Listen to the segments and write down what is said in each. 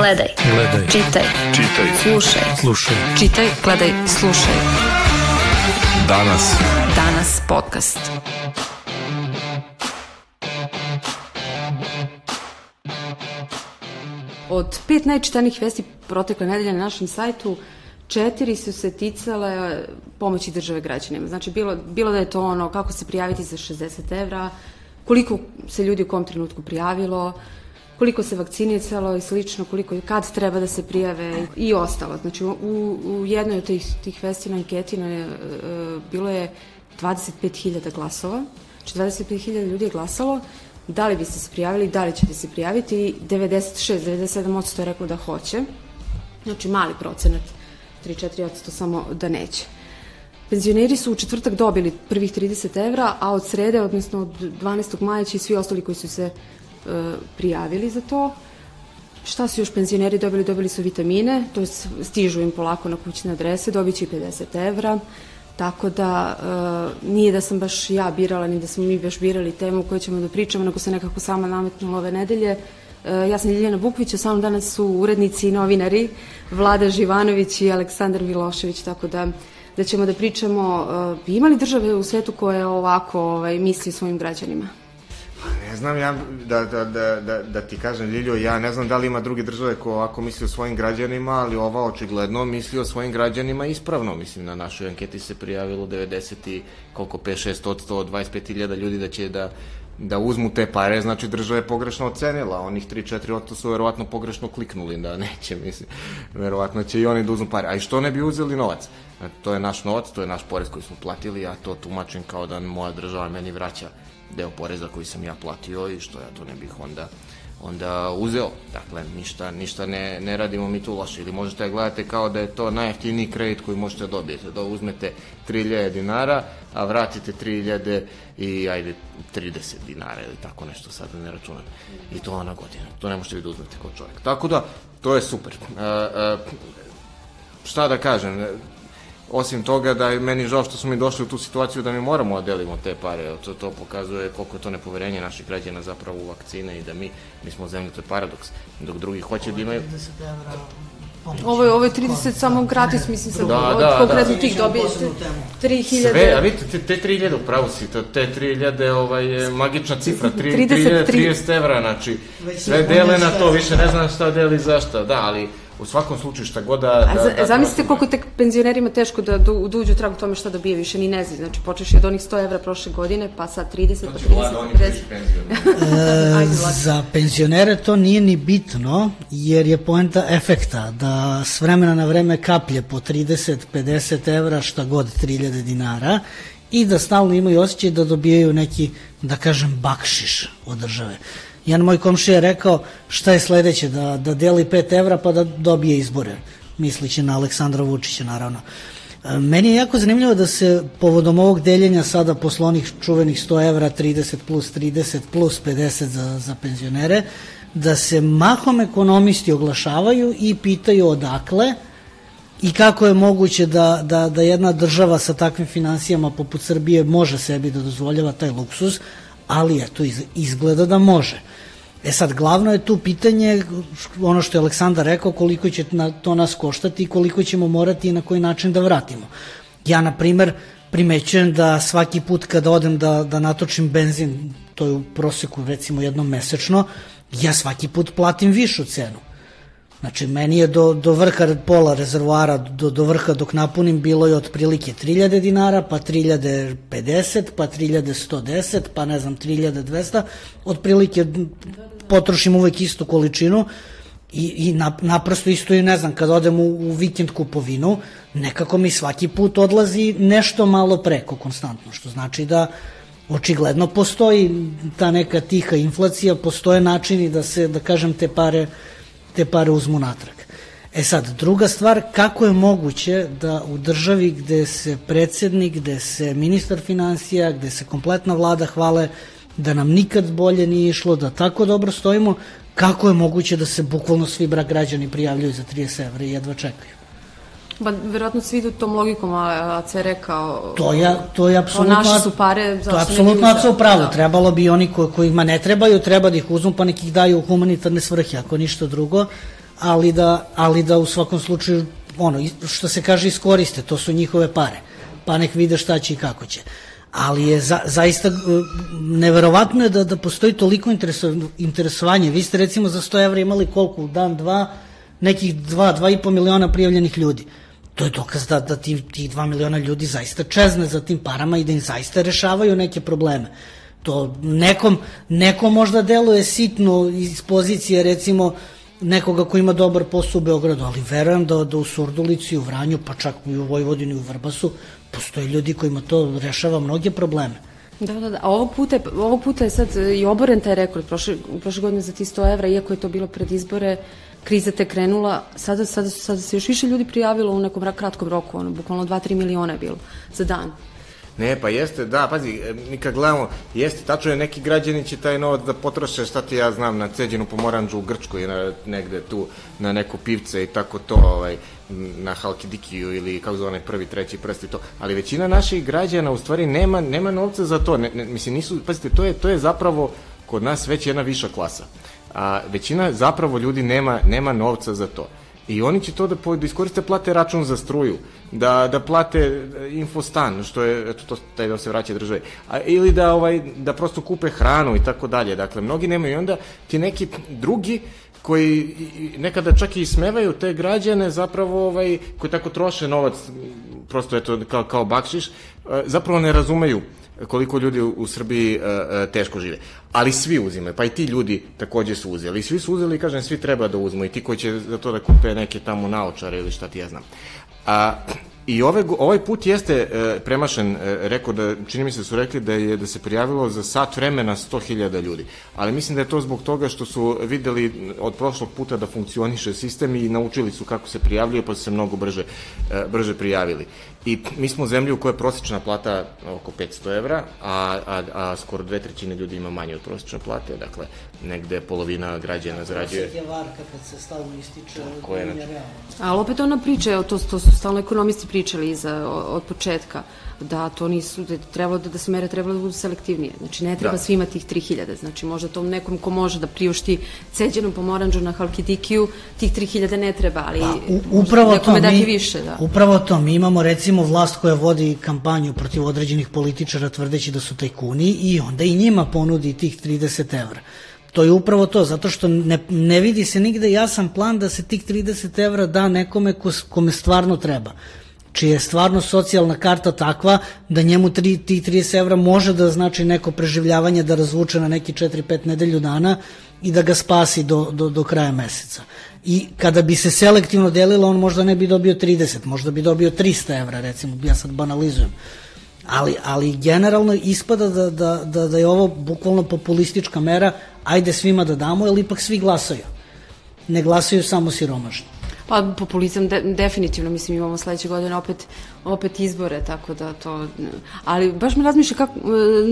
Gledaj. Gledaj. Čitaj. Čitaj. Slušaj. Slušaj. Čitaj, gledaj, slušaj. Danas. Danas podcast. Od pet najčitanih vesti protekle nedelje na našem sajtu, četiri su se ticale pomoći države građanima. Znači, bilo, bilo da je to ono kako se prijaviti za 60 evra, koliko se ljudi u kom trenutku prijavilo, koliko se vakcinicalo i slično, koliko, kad treba da se prijave i ostalo. Znači, u, u jednoj od tih, tih vesti na anketi na, e, bilo je 25.000 glasova. Znači, 25.000 ljudi je glasalo da li biste se prijavili, da li ćete se prijaviti. 96-97% je reklo da hoće. Znači, mali procenat, 3-4% samo da neće. Penzioneri su u četvrtak dobili prvih 30 evra, a od srede, odnosno od 12. maja će svi ostali koji su se prijavili za to. Šta su još penzioneri dobili? Dobili su vitamine, to stižu im polako na kućne adrese, dobit će i 50 evra. Tako da e, nije da sam baš ja birala, ni da smo mi baš birali temu koju ćemo da pričamo, nego se nekako sama nametnula ove nedelje. E, ja sam Ljiljana Bukvić, a sa mnom danas su urednici i novinari Vlada Živanović i Aleksandar Milošević, tako da da ćemo da pričamo, uh, ima li države u svetu koje ovako ovaj, misli svojim građanima? Znam ja, da, da, da, da, da ti kažem Ljiljo, ja ne znam da li ima druge države ko ovako misli o svojim građanima, ali ova očigledno misli o svojim građanima ispravno. Mislim, na našoj anketi se prijavilo 90 i koliko 5-6 od 125.000 ljudi da će da da uzmu te pare, znači država je pogrešno ocenila, onih 3-4 su verovatno pogrešno kliknuli da neće, mislim, verovatno će i oni da uzmu pare. A i što ne bi uzeli novac? To je naš novac, to je naš porez koji smo platili, ja to tumačim kao da moja država meni vraća deo poreza koji sam ja platio i što ja to ne bih onda onda uzeo. Dakle, ništa, ništa ne, ne radimo mi tu loše. Ili možete da gledate kao da je to najjeftiniji kredit koji možete da dobijete. Da uzmete 3000 dinara, a vratite 3000 i ajde 30 dinara ili tako nešto sad ne računam. I to na godinu. To ne možete vi da uzmete kao čovjek. Tako da, to je super. E, e, šta da kažem, osim toga da je meni žao što smo mi došli u tu situaciju da mi moramo da delimo te pare, to, to pokazuje koliko je to nepoverenje naših građana zapravo u vakcine i da mi, mi smo zemlji, to je paradoks, dok drugi hoće da imaju... Ovo je, ovo je 30 samo gratis, mislim sad, da, od da, konkretno da. tih dobijete 3000. Sve, a vidite, te, te 3000, upravo si, to, te 3000 ovaj, je magična cifra, 3, 30, 30 evra, znači, sve dele na to, više ne znam šta deli zašto, da, ali u svakom slučaju šta god da... da, A da, zamislite koliko tek penzionerima teško da, da, da uđu tragu tome šta dobije, više ni ne zna. Znači, počeš od onih 100 evra prošle godine, pa sad 30, pa 30, 50. e, za penzionere to nije ni bitno, jer je poenta efekta, da s vremena na vreme kaplje po 30, 50 evra, šta god 3000 dinara, i da stalno imaju osjećaj da dobijaju neki, da kažem, bakšiš od države. Jedan moj komšija je rekao šta je sledeće, da, da deli 5 evra pa da dobije izbore, mislići na Aleksandra Vučića naravno. E, meni je jako zanimljivo da se povodom ovog deljenja sada posle onih čuvenih 100 evra, 30 plus 30 plus 50 za, za penzionere, da se mahom ekonomisti oglašavaju i pitaju odakle i kako je moguće da, da, da jedna država sa takvim financijama poput Srbije može sebi da dozvoljava taj luksus, ali eto, izgleda da može. E sad, glavno je tu pitanje, ono što je Aleksandar rekao, koliko će na, to nas koštati i koliko ćemo morati i na koji način da vratimo. Ja, na primer, primećujem da svaki put kada odem da, da natočim benzin, to je u proseku recimo jednom mesečno, ja svaki put platim višu cenu. Znači, meni je do, do vrha pola rezervoara, do, do vrha dok napunim, bilo je otprilike 3000 dinara, pa 3050, pa 3110, pa ne znam, 3200. Otprilike potrošim uvek istu količinu i, i naprosto isto i ne znam, kad odem u, u vikend kupovinu, nekako mi svaki put odlazi nešto malo preko konstantno, što znači da očigledno postoji ta neka tiha inflacija, postoje načini da se, da kažem, te pare te pare uzmu natrag. E sad, druga stvar, kako je moguće da u državi gde se predsednik, gde se ministar financija, gde se kompletna vlada hvale da nam nikad bolje nije išlo, da tako dobro stojimo, kako je moguće da se bukvalno svi brak građani prijavljuju za 30 evra i jedva čekaju? Ba, verovatno svi idu tom logikom, a, a CR kao... To je, to je apsolutno... naše su pare... To je apsolutno apsolutno pravo. Da. Trebalo bi oni ko, kojima ne trebaju, treba da ih uzmu pa nekih daju u humanitarne svrhe, ako ništa drugo. ali da, ali da u svakom slučaju, ono, što se kaže, iskoriste, to su njihove pare, pa nek vide šta će i kako će. Ali je za, zaista e, neverovatno je da, da postoji toliko interesovanje. Vi ste recimo za 100 evra imali koliko, dan, dva, nekih 2, 2,5 miliona prijavljenih ljudi. To je dokaz da, da ti, tih 2 miliona ljudi zaista čezne za tim parama i da im zaista rešavaju neke probleme. To nekom, nekom možda deluje sitno iz pozicije recimo nekoga ko ima dobar posao u Beogradu, ali verujem da, da u Surdulici, u Vranju, pa čak i u Vojvodini, u Vrbasu, postoje ljudi kojima to rešava mnoge probleme. Da, da, da. A ovog puta, je, ovog puta je sad i oboren taj rekord. Prošle, prošle godine za ti 100 evra, iako je to bilo pred izbore, kriza te krenula, sada, sada, sada se još više ljudi prijavilo u nekom kratkom roku, ono, bukvalno 2-3 miliona je bilo za dan. Ne, pa jeste, da, pazi, mi kad gledamo, jeste, tačno je, neki građani će taj novac da potroše, šta ti ja znam, na ceđenu pomoranđu u Grčkoj, na, negde tu, na neko pivce i tako to, ovaj, na Halkidikiju ili kako zove onaj prvi, treći prst i to, ali većina naših građana u stvari nema, nema novca za to, ne, ne, mislim, nisu, pazite, to je, to je zapravo kod nas već jedna viša klasa. A većina zapravo ljudi nema, nema novca za to. I oni će to da, da iskoriste plate račun za struju, da, da plate e, infostan, što je, eto, to, taj da se vraća državi, A, ili da, ovaj, da prosto kupe hranu i tako dalje. Dakle, mnogi nemaju i onda ti neki drugi koji nekada čak i smevaju te građane zapravo ovaj, koji tako troše novac prosto eto kao, kao bakšiš, e, zapravo ne razumeju koliko ljudi u Srbiji uh, teško žive. Ali svi uzimaju, pa i ti ljudi takođe su uzeli. Svi su uzeli, kažem, svi treba da uzmu i ti koji će za to da kupe neke tamo naočare ili šta ti ja znam. A, I ove, ovaj put jeste e, premašen e, rekord, da, čini mi se da su rekli da je da se prijavilo za sat vremena 100.000 ljudi. Ali mislim da je to zbog toga što su videli od prošlog puta da funkcioniše sistem i naučili su kako se prijavljuje, pa su se mnogo brže, e, brže prijavili. I mi smo u zemlji u kojoj je prosječna plata oko 500 evra, a, a, a skoro dve trećine ljudi ima manje od prosječne plate, dakle negde polovina građana zarađuje. Prosjek je varka kad se stalno ističe, Tako je, znači. Ali opet ona priča, to, to su stalno ekonomisti pričali iza, od početka, da to nisu, da trebalo da, da se mere trebalo da budu selektivnije. Znači ne treba da. svima tih 3000, znači možda tom nekom ko može da priušti ceđenu pomoranđu na Halkidikiju, tih 3000 ne treba, ali pa, u, upravo to, mi, dati više. Da. Upravo to, mi imamo recimo vlast koja vodi kampanju protiv određenih političara tvrdeći da su tajkuni i onda i njima ponudi tih 30 evra. To je upravo to, zato što ne, ne vidi se nigde jasan plan da se tih 30 evra da nekome ko, kome stvarno treba čija je stvarno socijalna karta takva da njemu tri, ti 30 evra može da znači neko preživljavanje da razvuče na neki 4-5 nedelju dana i da ga spasi do, do, do kraja meseca. I kada bi se selektivno delilo, on možda ne bi dobio 30, možda bi dobio 300 evra, recimo, ja sad banalizujem. Ali, ali generalno ispada da, da, da, da je ovo bukvalno populistička mera, ajde svima da damo, jer ipak svi glasaju. Ne glasaju samo siromašni. Pa populizam de, definitivno, mislim imamo sledeće godine opet opet izbore, tako da to ali baš me razmišlja kako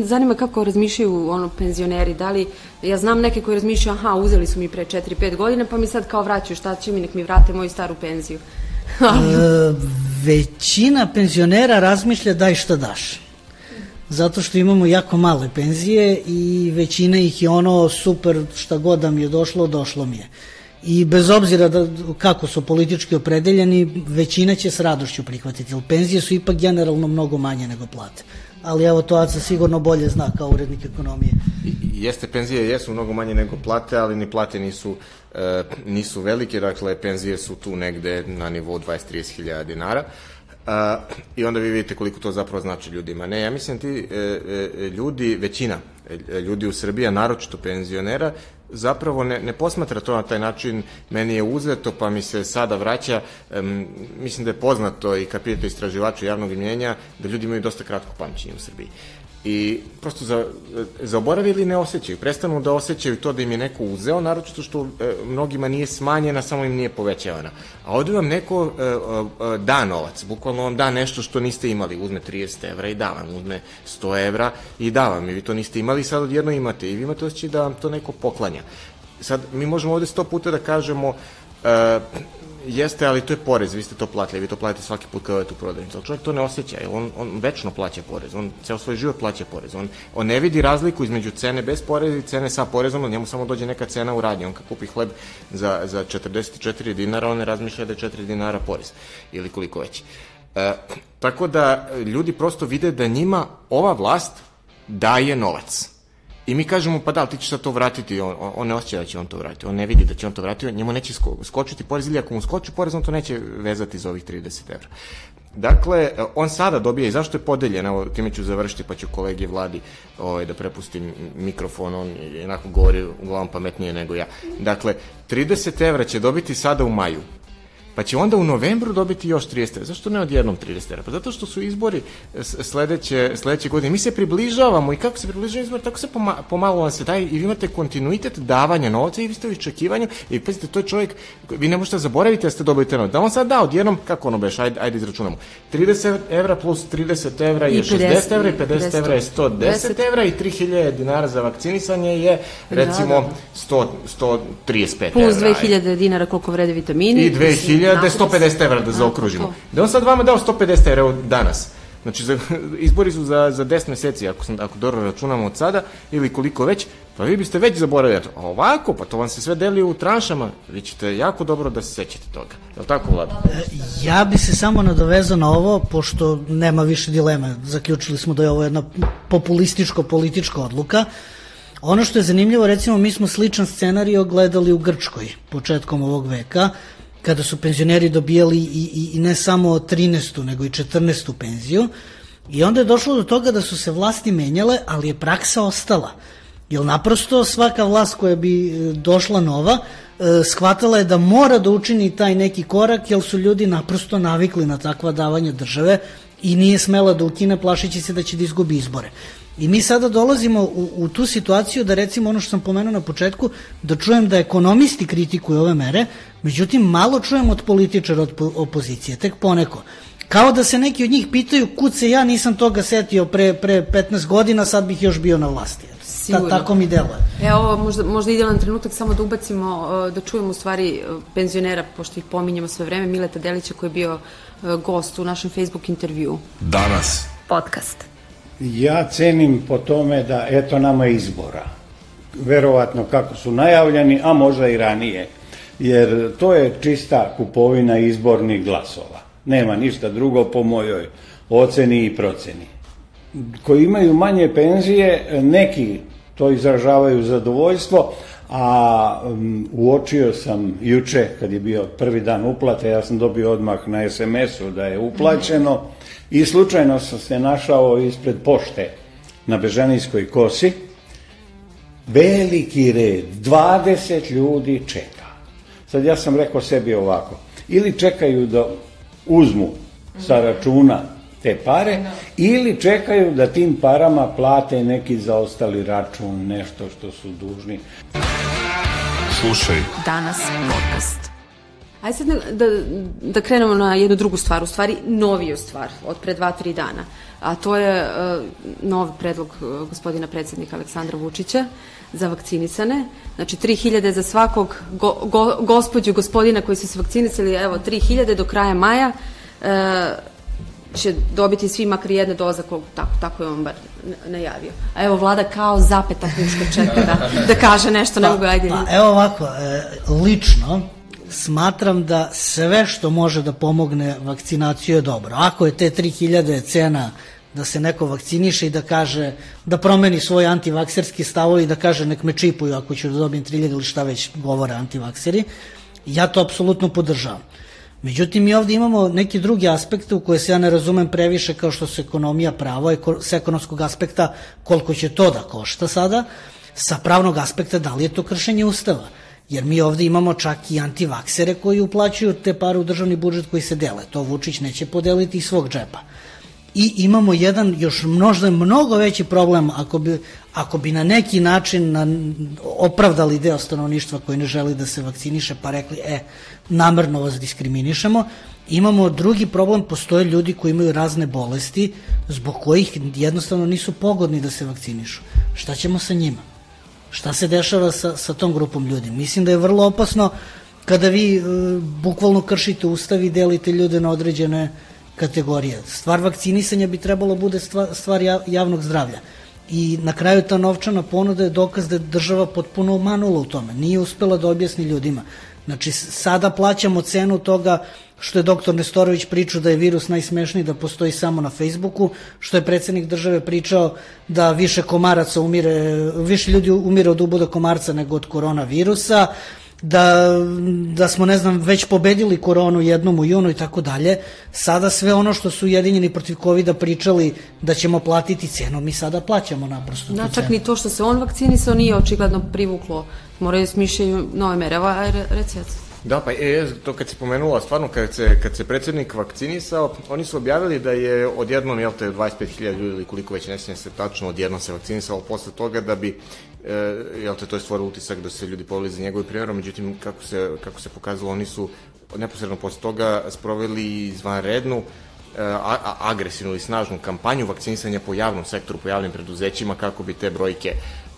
zanima kako razmišljaju ono penzioneri, da li ja znam neke koji razmišljaju aha, uzeli su mi pre 4-5 godina, pa mi sad kao vraćaju, šta će mi nek mi vrate moju staru penziju. e, većina penzionera razmišlja daj šta daš zato što imamo jako male penzije i većina ih je ono super šta god da mi je došlo, došlo mi je i bez obzira da, kako su politički opredeljeni, većina će s radošću prihvatiti, jer penzije su ipak generalno mnogo manje nego plate. Ali evo to Aca sigurno bolje zna kao urednik ekonomije. Jeste, penzije jesu mnogo manje nego plate, ali ni plate nisu, e, nisu velike, dakle penzije su tu negde na nivou 20-30 hiljada dinara. A, I onda vi vidite koliko to zapravo znači ljudima. Ne, ja mislim ti e, e, ljudi, većina e, ljudi u Srbiji, a naročito penzionera, zapravo ne, ne posmatra to na taj način, meni je uzeto pa mi se sada vraća, um, mislim da je poznato i kad prijete istraživaču javnog mnjenja, da ljudi imaju dosta kratko pamćenje u Srbiji i prosto za, zaboravili ne osjećaju, prestanu da osjećaju to da im je neko uzeo, naročito što e, mnogima nije smanjena, samo im nije povećavana. A ovde vam neko e, e, da novac, bukvalno vam da nešto što niste imali, uzme 30 evra i da vam, uzme 100 evra i da vam, i vi to niste imali, sad odjedno imate i vi imate osjećaj da vam to neko poklanja. Sad, mi možemo ovde sto puta da kažemo e, jeste, ali to je porez, vi ste to platili, vi to platite svaki put kada odete u prodavnicu, ali čovjek to ne osjeća, on, on večno plaća porez, on ceo svoj život plaća porez, on, on ne vidi razliku između cene bez poreza i cene sa porezom, njemu samo dođe neka cena u radnji, on kad kupi hleb za, za 44 dinara, on ne razmišlja da je 4 dinara porez, ili koliko već. E, tako da ljudi prosto vide da njima ova vlast daje novac I mi kažemo, pa da, ti ćeš sad to vratiti, on, on ne osjeća da će on to vratiti, on ne vidi da će on to vratiti, njemu neće sko, skočiti porez ili ako mu skoči porez, on to neće vezati za ovih 30 evra. Dakle, on sada dobija i zašto je podeljen, evo time ću završiti pa ću kolegi Vladi ovaj, da prepustim mikrofon, on jednako govori uglavnom pametnije nego ja. Dakle, 30 evra će dobiti sada u maju, pa će onda u novembru dobiti još 30 evra. Zašto ne odjednom 30 evra? Pa zato što su izbori sledeće, sledeće godine. Mi se približavamo i kako se približavamo izbori, tako se poma, pomalo vam se daje i vi imate kontinuitet davanja novca i vi ste u iščekivanju i pazite, to je čovjek, vi ne možete zaboraviti da ste dobili te novce. Da on sad da odjednom, kako ono beš, ajde, ajde izračunamo. 30 evra plus 30 evra je 60 evra i 50 evra je 110 evra i 3000 dinara za vakcinisanje je recimo da, da. 100, 135 plus evra. Plus 2000 dinara koliko vrede vitamini. I 2000 da je 150 evra da zaokružimo. Da on sad vama dao 150 evra danas. Znači, za, izbori su za, za 10 meseci, ako, sam, ako dobro računamo od sada, ili koliko već, pa vi biste već zaboravili. A ovako, pa to vam se sve deli u tranšama, vi ćete jako dobro da se sećate toga. Je li tako, Vlada? E, ja bi se samo nadovezao na ovo, pošto nema više dileme. Zaključili smo da je ovo jedna populističko-politička odluka. Ono što je zanimljivo, recimo, mi smo sličan scenarij gledali u Grčkoj početkom ovog veka, kada su penzioneri dobijali i, i, i ne samo 13. nego i 14. penziju i onda je došlo do toga da su se vlasti menjale, ali je praksa ostala. Jer naprosto svaka vlast koja bi e, došla nova e, shvatala je da mora da učini taj neki korak jer su ljudi naprosto navikli na takva davanja države i nije smela da ukine plašići se da će da izgubi izbore. I mi sada dolazimo u, u tu situaciju da recimo ono što sam pomenuo na početku, da čujem da ekonomisti kritikuju ove mere, međutim malo čujem od političara od opozicije, tek poneko. Kao da se neki od njih pitaju kud se ja nisam toga setio pre, pre 15 godina, sad bih još bio na vlasti. Sigurno. Ta, tako mi deluje. Evo, možda, možda idealan trenutak samo da ubacimo, da čujemo u stvari penzionera, pošto ih pominjemo sve vreme, Mileta Delića koji je bio gost u našem Facebook intervju. Danas. Podcast. Ja cenim po tome da eto nama izbora. Verovatno kako su najavljeni, a možda i ranije. Jer to je čista kupovina izbornih glasova. Nema ništa drugo po mojoj oceni i proceni. Koji imaju manje penzije, neki to izražavaju zadovoljstvo, a um, uočio sam juče kad je bio prvi dan uplate, ja sam dobio odmah na SMS-u da je uplaćeno i slučajno sam se našao ispred pošte na Bežanijskoj kosi, veliki red, 20 ljudi čeka. Sad ja sam rekao sebi ovako, ili čekaju da uzmu sa računa te pare, ili čekaju da tim parama plate neki zaostali račun, nešto što su dužni. Slušaj. Danas podcast. Ajde sad da, da krenemo na jednu drugu stvar, u stvari noviju stvar od pre dva, tri dana. A to je uh, nov predlog uh, gospodina predsednika Aleksandra Vučića za vakcinisane. Znači 3000 za svakog go, go, gospodju gospodina koji su se vakcinisali, evo 3000 do kraja maja. Uh, će dobiti svi makar jedna doza, kog, tako, tako je on bar najavio. A evo vlada kao zapeta puška čeka da, da kaže nešto, ne mogu, ajde. Pa, evo ovako, e, lično, smatram da sve što može da pomogne vakcinaciju je dobro. Ako je te 3000 cena da se neko vakciniše i da kaže, da promeni svoj antivakserski stavo i da kaže nek me čipuju ako ću da dobijem 3000 ili šta već govore antivakseri, ja to apsolutno podržavam. Međutim, mi ovde imamo neki drugi aspekte u koje se ja ne razumem previše kao što su ekonomija pravo, s ekonomskog aspekta koliko će to da košta sada, sa pravnog aspekta da li je to kršenje ustava. Jer mi ovde imamo čak i antivaksere koji uplaćuju te pare u državni budžet koji se dele. To Vučić neće podeliti iz svog džepa. I imamo jedan još možda mnogo veći problem ako bi, ako bi na neki način na, opravdali deo stanovništva koji ne želi da se vakciniše pa rekli e, namerno vas diskriminišemo, imamo drugi problem, postoje ljudi koji imaju razne bolesti zbog kojih jednostavno nisu pogodni da se vakcinišu. Šta ćemo sa njima? Šta se dešava sa, sa tom grupom ljudi? Mislim da je vrlo opasno kada vi e, bukvalno kršite ustav i delite ljude na određene kategorije. Stvar vakcinisanja bi trebalo bude stvar, stvar javnog zdravlja. I na kraju ta novčana ponuda je dokaz da je država potpuno omanula u tome. Nije uspela da objasni ljudima. Znači, sada plaćamo cenu toga što je doktor Nestorović pričao da je virus najsmešniji da postoji samo na Facebooku, što je predsednik države pričao da više komaraca umire, više ljudi umire od uboda komarca nego od koronavirusa, da, da smo, ne znam, već pobedili koronu jednom u junu i tako dalje. Sada sve ono što su Ujedinjeni protiv covid pričali da ćemo platiti cenu, mi sada plaćamo naprosto. Na, čak ni to što se on vakcinisao nije očigledno privuklo. Moraju smišljaju nove mere. Evo, reci Da, pa je, to kad se pomenula, stvarno kad se, kad se predsednik vakcinisao, oni su objavili da je odjednom, jel te, 25.000 ljudi ili koliko već ne se tačno, odjednom se vakcinisalo posle toga da bi e, jel te, to je stvorilo utisak da se ljudi poveli za njegovim primjerom, međutim, kako se, kako se pokazalo, oni su neposredno posle toga sproveli izvanrednu e, a, agresivnu ili snažnu kampanju vakcinisanja po javnom sektoru, po javnim preduzećima, kako bi te brojke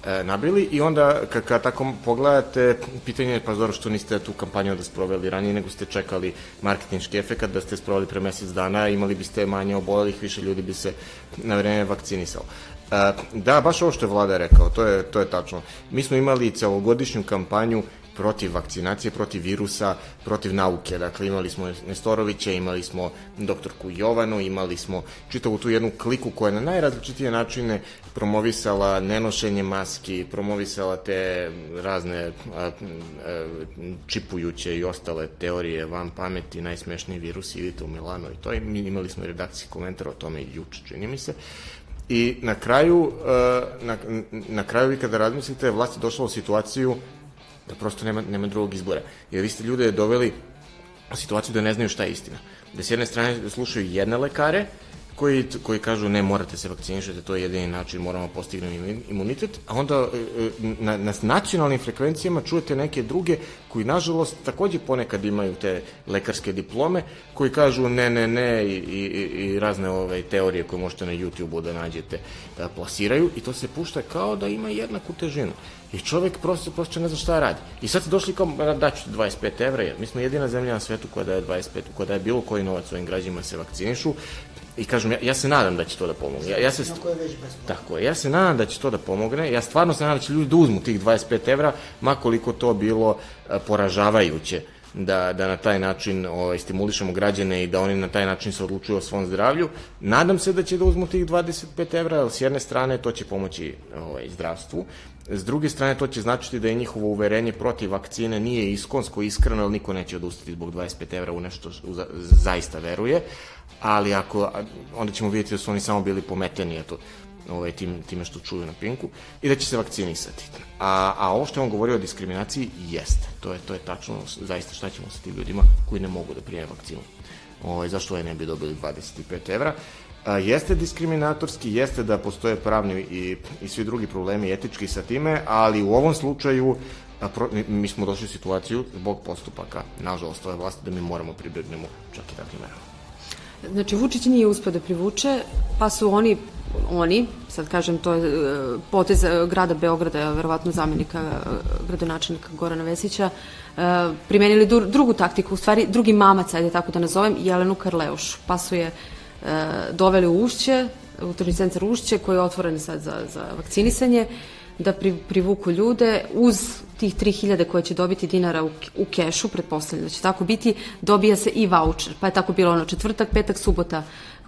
e, nabili i onda kad, kad tako pogledate, pitanje je pa dobro što niste tu kampanju da sproveli ranije, nego ste čekali marketinški efekat, da ste sproveli pre mesec dana, imali biste manje obolelih, više ljudi bi se na vreme vakcinisalo. E, da, baš ovo što je vlada rekao, to je, to je tačno. Mi smo imali celogodišnju kampanju protiv vakcinacije, protiv virusa, protiv nauke. Dakle, imali smo Nestorovića, imali smo doktorku Jovanu, imali smo čitavu tu jednu kliku koja je na najrazličitije načine promovisala nenošenje maski, promovisala te razne a, a, čipujuće i ostale teorije van pameti, najsmešniji virus, idite u Milano i to. I mi imali smo redakcijski komentar o tome juče, čini mi se. I na kraju, na, na kraju vi kada razmislite, vlast je došla u situaciju da prosto nema, nema drugog izbora. Jer vi ste ljude doveli u situaciju da ne znaju šta je istina. Da s jedne strane slušaju jedne lekare, koji, koji kažu ne morate se vakcinišati, to je jedini način, moramo postignemo imunitet, a onda e, e, na, na nacionalnim frekvencijama čujete neke druge koji nažalost takođe ponekad imaju te lekarske diplome, koji kažu ne, ne, ne i, i, i razne ove teorije koje možete na YouTube-u da nađete da plasiraju i to se pušta kao da ima jednaku težinu. I čovek prosto, prosto ne zna šta radi. I sad ste došli kao, daću 25 evra, jer mi smo jedina zemlja na svetu koja daje 25, koja daje bilo koji novac svojim građanima se vakcinišu, I kažem, ja, ja se nadam da će to da pomogne. Ja, ja se, Tako je već Tako je, ja se nadam da će to da pomogne. Ja stvarno se nadam da će ljudi da uzmu tih 25 evra, makoliko to bilo a, poražavajuće da, da na taj način ovaj, stimulišemo građane i da oni na taj način se odlučuju o svom zdravlju. Nadam se da će da uzmu tih 25 evra, ali s jedne strane to će pomoći ovaj, zdravstvu, S druge strane, to će značiti da je njihovo uverenje protiv vakcine nije iskonsko, iskreno, ali niko neće odustati zbog 25 evra u nešto što zaista veruje, ali ako, onda ćemo vidjeti da su oni samo bili pometeni, eto, ovaj, tim, time što čuju na Pinku, i da će se vakcinisati. A, a ovo što je on govorio o diskriminaciji, jeste. To je, to je tačno, zaista šta ćemo sa tim ljudima koji ne mogu da prijeme vakcinu. Ovaj, zašto ovaj ne bi dobili 25 evra? A, jeste diskriminatorski, jeste da postoje pravni i, i svi drugi problemi etički sa time, ali u ovom slučaju a pro, mi smo došli u situaciju zbog postupaka, nažalost, ove vlasti, da mi moramo pribregnemo čak i takvim merama. Znači, Vučić nije uspio da privuče, pa su oni, oni, sad kažem, to je e, potez e, grada Beograda, verovatno zamenika e, gradonačelnika Gorana Vesića, primenili drugu taktiku, u stvari drugi mamac, ajde tako da nazovem, Jelenu Karleuš, pa su je doveli u Ušće, u centar Ušće, koji je otvoren sad za, za vakcinisanje, da pri, privuku ljude uz tih 3000 koje će dobiti dinara u, u kešu, pretpostavljam da će tako biti, dobija se i voucher. Pa je tako bilo ono četvrtak, petak, subota.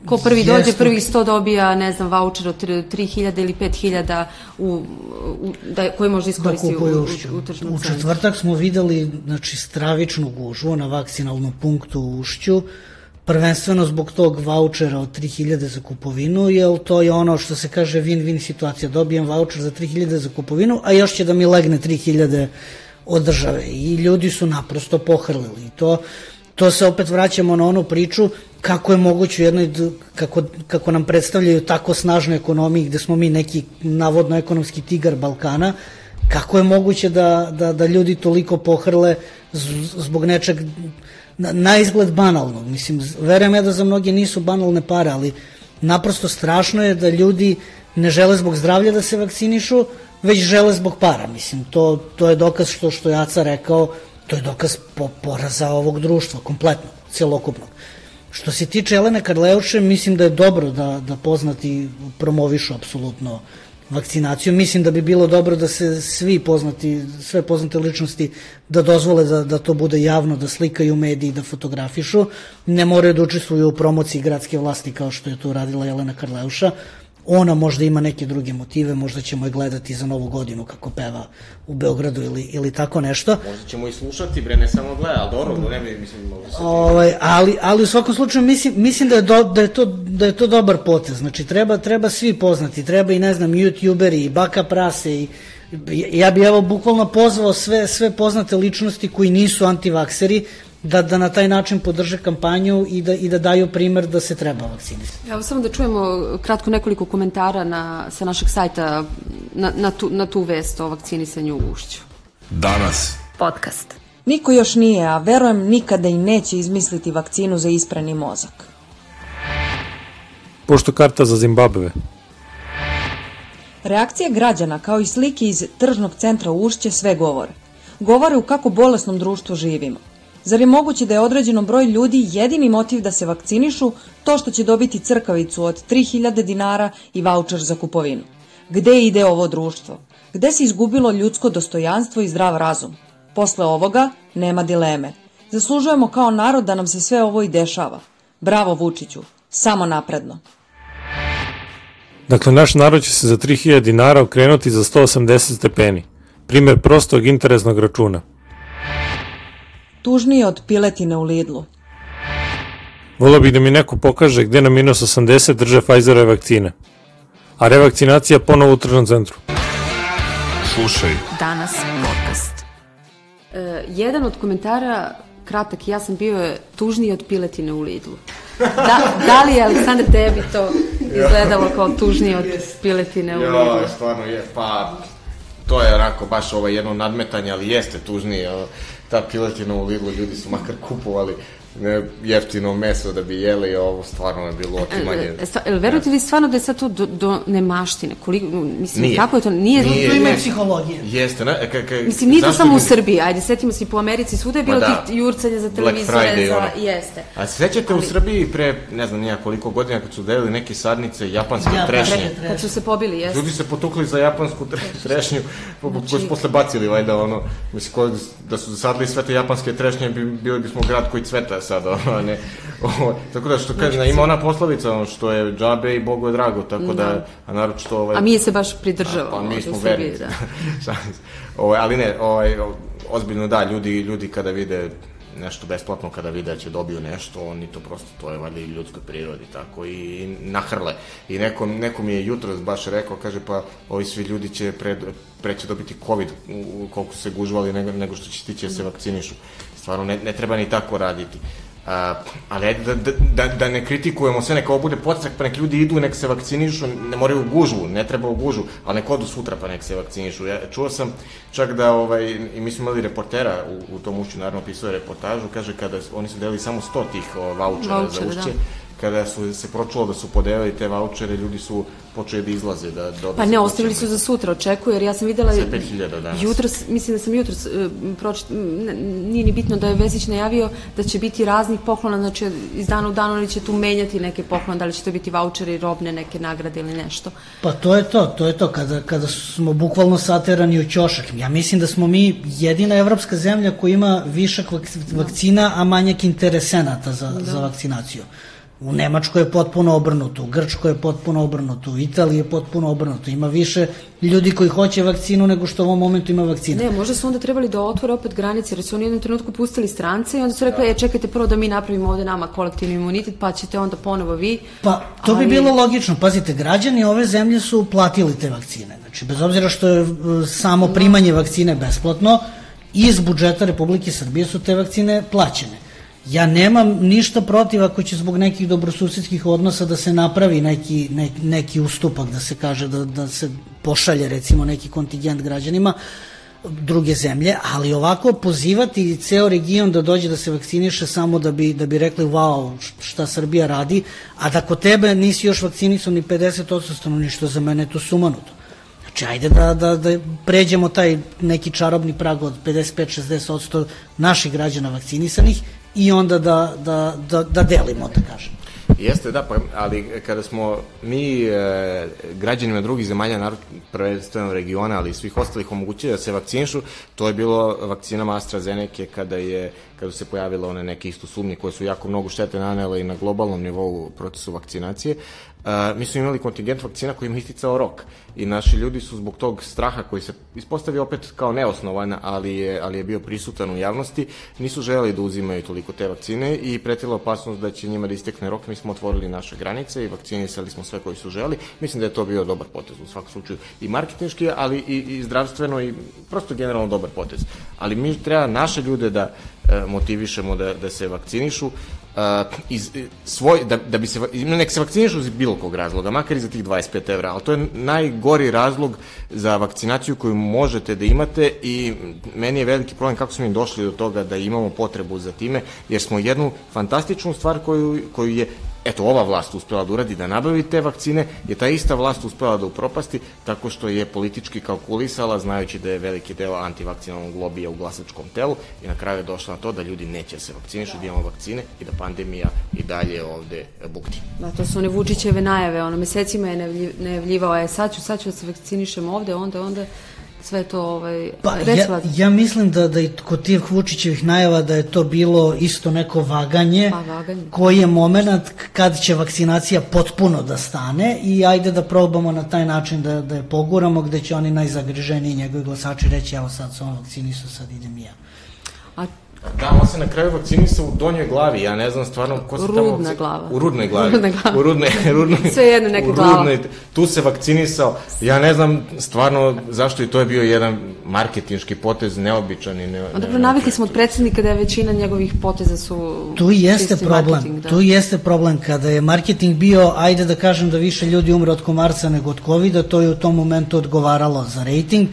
Ko prvi Jeste. dođe, prvih 100 dobija, ne znam, voucher od 3000 ili 5000 u, u, da, koji može iskoristiti da u, u, u tržnom U četvrtak smo videli znači, stravičnu gužvu na vakcinalnom punktu u Ušću prvenstveno zbog tog vouchera od 3000 za kupovinu, jer to je ono što se kaže win-win situacija. Dobijem voucher za 3000 za kupovinu, a još će da mi legne 3000 od države. I ljudi su naprosto pohrlili. I to, to se opet vraćamo na onu priču kako je moguće u jednoj, kako, kako nam predstavljaju tako snažnu ekonomiju gde smo mi neki navodno ekonomski tigar Balkana, kako je moguće da, da, da ljudi toliko pohrle zbog nečeg na, na izgled banalno. Mislim, verujem ja da za mnoge nisu banalne pare, ali naprosto strašno je da ljudi ne žele zbog zdravlja da se vakcinišu, već žele zbog para. Mislim, to, to je dokaz što, što je Aca rekao, to je dokaz po, poraza ovog društva, kompletno, celokupnog. Što se tiče Elene Karleuše, mislim da je dobro da, da poznati promovišu apsolutno vakcinaciju. Mislim da bi bilo dobro da se svi poznati, sve poznate ličnosti da dozvole da, da to bude javno, da slikaju mediji, da fotografišu. Ne moraju da učestvuju u promociji gradske vlasti kao što je to radila Jelena Karleuša, Ona možda ima neke druge motive, možda ćemo je gledati za novu godinu kako peva u Beogradu ili, ili tako nešto. Možda ćemo i slušati, bre, ne samo gleda, ali dobro, ne bi, mislim, možda se... Ovaj, ali, ali u svakom slučaju mislim, mislim da, je do, da, je to, da je to dobar potez. Znači, treba, treba svi poznati, treba i, ne znam, youtuberi, i Baka Prase, i, ja bi evo bukvalno pozvao sve, sve poznate ličnosti koji nisu antivakseri, da, da na taj način podrže kampanju i da, i da daju primer da se treba vakcinisati. Evo samo da čujemo kratko nekoliko komentara na, sa našeg sajta na, na, tu, na tu vest o vakcinisanju u ušću. Danas. Podcast. Niko još nije, a verujem nikada i neće izmisliti vakcinu za isprani mozak. Pošto karta za Zimbabve. Reakcija građana kao i slike iz tržnog centra Ušće sve govore. Govore u kako bolesnom društvu živimo. Zar je moguće da je određenom broj ljudi jedini motiv da se vakcinišu to što će dobiti crkavicu od 3000 dinara i vaučer za kupovinu? Gde ide ovo društvo? Gde se izgubilo ljudsko dostojanstvo i zdrav razum? Posle ovoga nema dileme. Zaslužujemo kao narod da nam se sve ovo i dešava. Bravo Vučiću, samo napredno. Dakle, naš narod će se za 3000 dinara okrenuti za 180 stepeni. Primer prostog interesnog računa. Tužnije od piletine u Lidlu. Volio bih da mi neko pokaže gde na minus 80 drže Pfizerove vakcine. A revakcinacija ponovo u tržnom centru. Slušaj. Danas podcast. E, jedan od komentara, kratak, ja sam bio je tužniji od piletine u Lidlu. Da, da li je, Aleksandar, tebi to izgledalo kao tužnije od piletine u Lidlu? Ja, stvarno je, pa to je onako baš ovo jedno nadmetanje, ali jeste tužnije. Ta piletina u Lidlu, ljudi su makar kupovali jeftino meso da bi jeli, ovo stvarno je bilo otimanje. E, stva, el, verujete li stvarno da je sad to do, do nemaštine? Koliko, mislim, Nije. kako je to? Nije, Nije. To ima i ne, psihologije. Jeste, ne? Ka, ka, Mislim, nije to samo u Srbiji, ajde, setimo se i po Americi, svuda je bilo da. tih jurcanja za televizore, Friday, za... ono. Jeste. A se sećate u Srbiji pre, ne znam nija koliko godina, kad su delili neke sadnice japanske Ja, trešnje? pre- Kad su se pobili, jeste. Ljudi se potukli za japansku tre- trešnju, po- koju su posle bacili, valjda, ono, mislim, da su zasadili sve te japanske trešnje, bi, bili bismo grad koji cveta sad, ono, ne, ovo, tako da, što kaže, ima ona poslovica, ono, što je džabe i Bogu je drago, tako da, a naročito, ovaj, A mi se baš pridržavamo. Pa mi smo vernici. Da. Ovaj, ali ne, ovaj, ozbiljno da, ljudi, ljudi kada vide nešto besplatno, kada vide da će dobiju nešto, oni to prosto, to je valjda i ljudskoj prirodi, tako, i nahrle. I neko, neko mi je jutros baš rekao, kaže, pa ovi svi ljudi će pre, pre će dobiti COVID, koliko se gužvali, nego, nego što će stići da se vakcinišu. Stvarno, ne, ne treba ni tako raditi. A, ali ajde da, da, da, da ne kritikujemo sve, neka ovo bude podstrak, pa nek ljudi idu, nek se vakcinišu, ne moraju u gužvu, ne treba u gužvu, ali nek odu sutra pa nek se vakcinišu. Ja čuo sam čak da, ovaj, i mi smo imali reportera u, u tom ušću, naravno pisao je reportažu, kaže kada oni su delili samo 100 tih o, vouchera za Vouchere, ušće, da. Kada su se pročulo da su podelili te vouchere, ljudi su počeli da izlaze, da dobe Pa ne, ostavili su za sutra, očekuju, jer ja sam videla... Za 5000 danas. Jutros, mislim da sam jutros, uh, pročit, nije ni bitno da je Vesić najavio da će biti raznih poklona, znači iz dana u dan oni će tu menjati neke poklone, da li će to biti voucheri, robne, neke nagrade ili nešto. Pa to je to, to je to, kada, kada smo bukvalno saterani u ćošak. Ja mislim da smo mi jedina evropska zemlja koja ima višak vak- vakcina, a manjak interesenata za, za vakcinaciju. U Nemačkoj je potpuno obrnuto, u Grčkoj je potpuno obrnuto, u Italiji je potpuno obrnuto. Ima više ljudi koji hoće vakcinu nego što u ovom momentu ima vakcina. Ne, možda su onda trebali da otvore opet granice, jer su oni u jednom trenutku pustili strance i onda su rekli, e, čekajte prvo da mi napravimo ovde nama kolektivni imunitet, pa ćete onda ponovo vi. Pa, to bi Ali- bilo logično. Pazite, građani ove zemlje su platili te vakcine. Znači, bez obzira što je e, samo primanje vakcine besplatno, iz budžeta Republike Srbije su te vakcine plaćene. Ja nemam ništa protiv ako će zbog nekih dobrosusedskih odnosa da se napravi neki, neki, neki ustupak, da se kaže da, da se pošalje recimo neki kontingent građanima, druge zemlje, ali ovako pozivati ceo region da dođe da se vakciniše samo da bi, da bi rekli wow, šta Srbija radi, a da kod tebe nisi još vakcinisan ni 50% stanovništva, za mene to sumanuto. Znači, ajde da, da, da pređemo taj neki čarobni prag od 55-60% naših građana vakcinisanih i onda da, da, da, da delimo, da kažem. Jeste, da, pa, ali kada smo mi e, građanima drugih zemalja, narod prvenstveno regiona, ali i svih ostalih omogućili da se vakcinišu, to je bilo vakcinama AstraZeneca kada je kada se pojavile one neke isto sumnje koje su jako mnogo štete nanele i na globalnom nivou procesu vakcinacije. Uh, mi smo imali kontingent vakcina koji im isticao rok i naši ljudi su zbog tog straha koji se ispostavio opet kao neosnovan, ali je, ali je bio prisutan u javnosti, nisu želeli da uzimaju toliko te vakcine i pretila opasnost da će njima da istekne rok. Mi smo otvorili naše granice i vakcinisali smo sve koji su želi. Mislim da je to bio dobar potez u svakom slučaju i marketinški, ali i, i zdravstveno i prosto generalno dobar potez. Ali mi treba naše ljude da motivišemo da, da se vakcinišu, uh, iz, svoj, da, da bi se, nek se vakcinišu iz bilo kog razloga, makar i za tih 25 evra, ali to je najgori razlog za vakcinaciju koju možete da imate i meni je veliki problem kako smo im došli do toga da imamo potrebu za time, jer smo jednu fantastičnu stvar koju, koju je eto, ova vlast uspela da uradi da nabavi te vakcine, je ta ista vlast uspela da upropasti tako što je politički kalkulisala, znajući da je veliki deo antivakcinalnog lobija u glasačkom telu i na kraju je došla na to da ljudi neće se vakcinišu, da imamo vakcine i da pandemija i dalje ovde bukti. Da, to su one Vučićeve najave, ono mesecima je najavljivao, je sad ću, sad ću da se vakcinišem ovde, onda, onda sve to ovaj, pa, ja, ja mislim da, da i kod tih Vučićevih najava da je to bilo isto neko vaganje, pa, vaganje. koji je moment kad će vakcinacija potpuno da stane i ajde da probamo na taj način da, da je poguramo gde će oni najzagriženiji njegovi glasači reći evo sad su on vakcinisu, sad idem ja. A Da, on se na kraju vakcinisao u donjoj glavi, ja ne znam stvarno ko se tamo... Rudna glava. U rudnoj glavi. Rudna glava. U rudnoj, rudnoj, Sve jedno neka u glava. Rudnoj, tu se vakcinisao, ja ne znam stvarno zašto i to je bio jedan marketinški potez, neobičan i ne... A dobro, navikli smo od predsednika da je većina njegovih poteza su... Tu i jeste problem, da. tu i jeste problem kada je marketing bio, ajde da kažem da više ljudi umre od komarca nego od covida, to je u tom momentu odgovaralo za rating,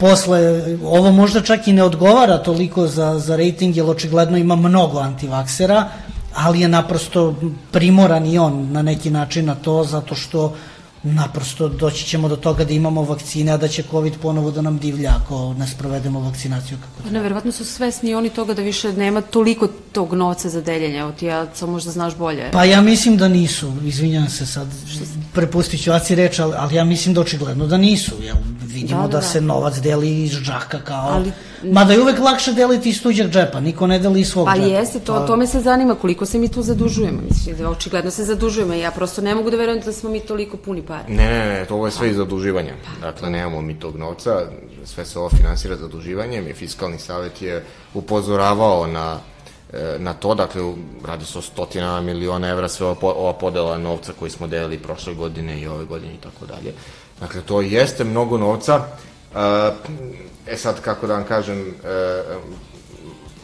posle, ovo možda čak i ne odgovara toliko za, za rating, jer očigledno ima mnogo antivaksera, ali je naprosto primoran i on na neki način na to, zato što naprosto doći ćemo do toga da imamo vakcine, a da će COVID ponovo da nam divlja ako ne sprovedemo vakcinaciju kako Pa ne, verovatno su svesni oni toga da više nema toliko tog novca za deljenje, evo ti ja samo možda znaš bolje. Pa ja mislim da nisu, izvinjam se sad, prepustit ću Aci reč, ali, ali ja mislim da očigledno da nisu, jel vidimo Da, da, da, da, se novac deli iz džaka kao, Ali- mada je uvek lakše deliti iz tuđeg džepa, niko ne deli iz svog Pa džepa. jeste, to, to me se zanima koliko se mi tu zadužujemo. Mislim, da očigledno se zadužujemo. Ja prosto ne mogu da verujem da smo mi toliko puni para. Ne, ne, ne, to ovo je sve iz zaduživanja. Dakle, nemamo mi tog novca, sve se ovo finansira zaduživanjem i Fiskalni savet je upozoravao na e, na to, dakle, radi se o stotina miliona evra, sve ova, ova podela novca koji smo delili prošle godine i ove godine i tako dalje. Dakle, to jeste mnogo novca. E sad, kako da vam kažem, e,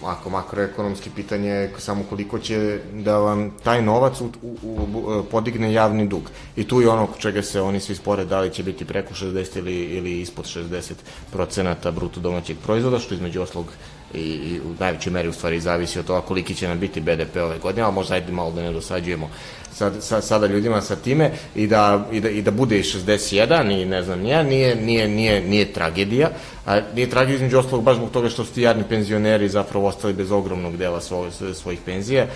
ako makroekonomski pitanje je samo koliko će da vam taj novac u, u, u, podigne javni dug. I tu je ono čega se oni svi spore da li će biti preko 60 ili, ili ispod 60 procenata bruto domaćeg proizvoda, što između oslog i, i u najvećoj meri u stvari zavisi od toga koliki će nam biti BDP ove godine, ali možda ajde malo da ne dosađujemo sad, sad, sada ljudima sa time i da, i da, i da bude i 61 i ne znam nija, nije, nije, nije, nije tragedija, a nije tragedija između ostalog baš zbog toga što su ti jadni penzioneri zapravo ostali bez ogromnog dela svoj, svojih penzija, e,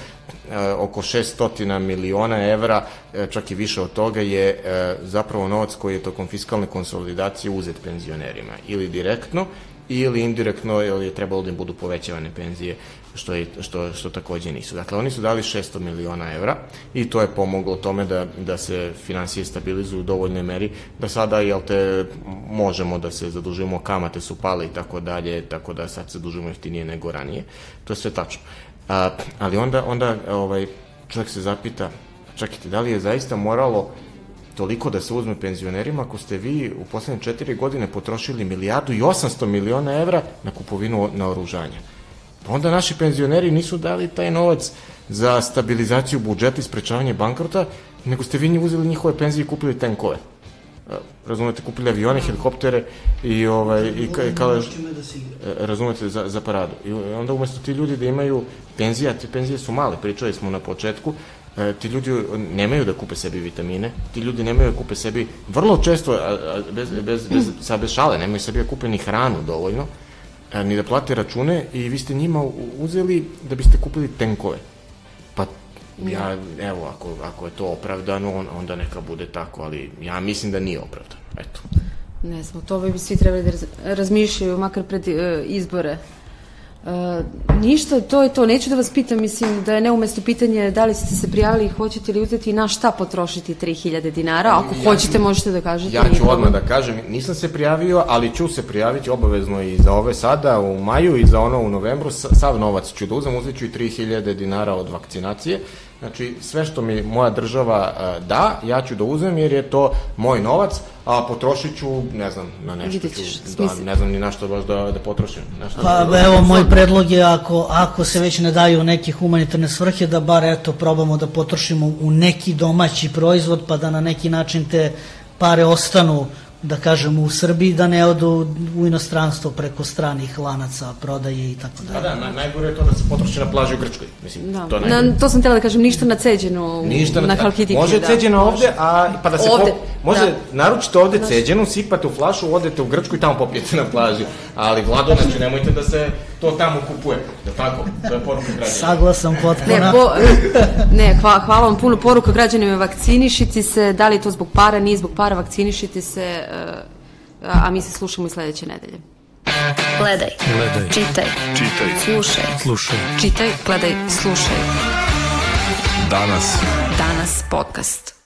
oko 600 miliona evra, e, čak i više od toga je e, zapravo novac koji je tokom fiskalne konsolidacije uzet penzionerima, ili direktno, ili indirektno jer je trebalo da im budu povećavane penzije što, je, što, što takođe nisu. Dakle, oni su dali 600 miliona evra i to je pomoglo tome da, da se finansije stabilizuju u dovoljnoj meri, da sada, jel te, možemo da se zadužujemo, kamate su pale i tako dalje, tako da sad se zadužujemo jeftinije nego ranije. To je sve tačno. A, ali onda, onda ovaj, čovjek se zapita, čekajte, da li je zaista moralo toliko da se uzme penzionerima ako ste vi u poslednje četiri godine potrošili milijardu i 800 miliona evra na kupovinu naoružanja. Pa onda naši penzioneri nisu dali taj novac za stabilizaciju budžeta i sprečavanje bankrota, nego ste vi uzeli njihove penzije i kupili tenkove. E, Razumete, kupili avione, helikoptere i, ovaj, i, ka, i kao, da igra. E, razumete, za, za paradu. I onda umesto ti ljudi da imaju penzije, a te penzije su male, pričali smo na početku, ti ljudi nemaju da kupe sebi vitamine, ti ljudi nemaju da kupe sebi, vrlo često, bez, bez, bez, sa bez šale, nemaju sebi da kupe ni hranu dovoljno, a, ni da plate račune i vi ste njima uzeli da biste kupili tenkove. Pa ja, evo, ako, ako je to opravdano, on, onda neka bude tako, ali ja mislim da nije opravdano. Eto. Ne znam, to bi svi trebali da raz, razmišljaju, makar pred e, izbore. E, ništa, to je to. Neću da vas pitam, mislim da je neumesto pitanje da li ste se prijavili i hoćete li uzeti i na šta potrošiti 3000 dinara. Ako Ja hoćete, ću- možete da kažete. Ja ću odmah da kažem, nisam se prijavio, ali ću se prijaviti obavezno i za ove sada u maju i za ono u novembru. Sa- Sav novac ću da uzem, uzet ću i 3000 dinara od vakcinacije. Znači, sve što mi moja država e, da, ja ću da uzem jer je to moj novac, a potrošit ću, ne znam, na nešto ću, da, ne znam ni na što baš da, da potrošim. Na šta Pa da- evo, moj predlog je ako, ako se već ne daju neke humanitarne svrhe, da bar eto probamo da potrošimo u neki domaći proizvod, pa da na neki način te pare ostanu da kažemo u Srbiji, da ne odu u inostranstvo preko stranih lanaca prodaje i tako Pa dalje. da, na, najgore je to da se potroši na plaži u Grčkoj. Mislim, Da. to je najgore. Na, to sam htjela da kažem, ništa na ceđenu Ništa na Halkidiki. Može da. ceđeno ovde, a pa da se Ovde, po, može da. naručite ovde ceđenu, sipate u flašu, odete u Grčku i tamo popijete na plaži. Ali Vlado, znači nemojte da se to tamo kupuje. Da tako? To je poruka građana. Saglasan potpuno. Ne, bo, ne hva, hvala vam puno poruka građanima, vakcinišite se, da li je to zbog para, nije zbog para, vakcinišite se, a mi se slušamo i sledeće nedelje. Gledaj, Gledaj. čitaj, Čitaj. slušaj. Slušaj. Čitaj, gledaj, slušaj. Danas. Danas podcast.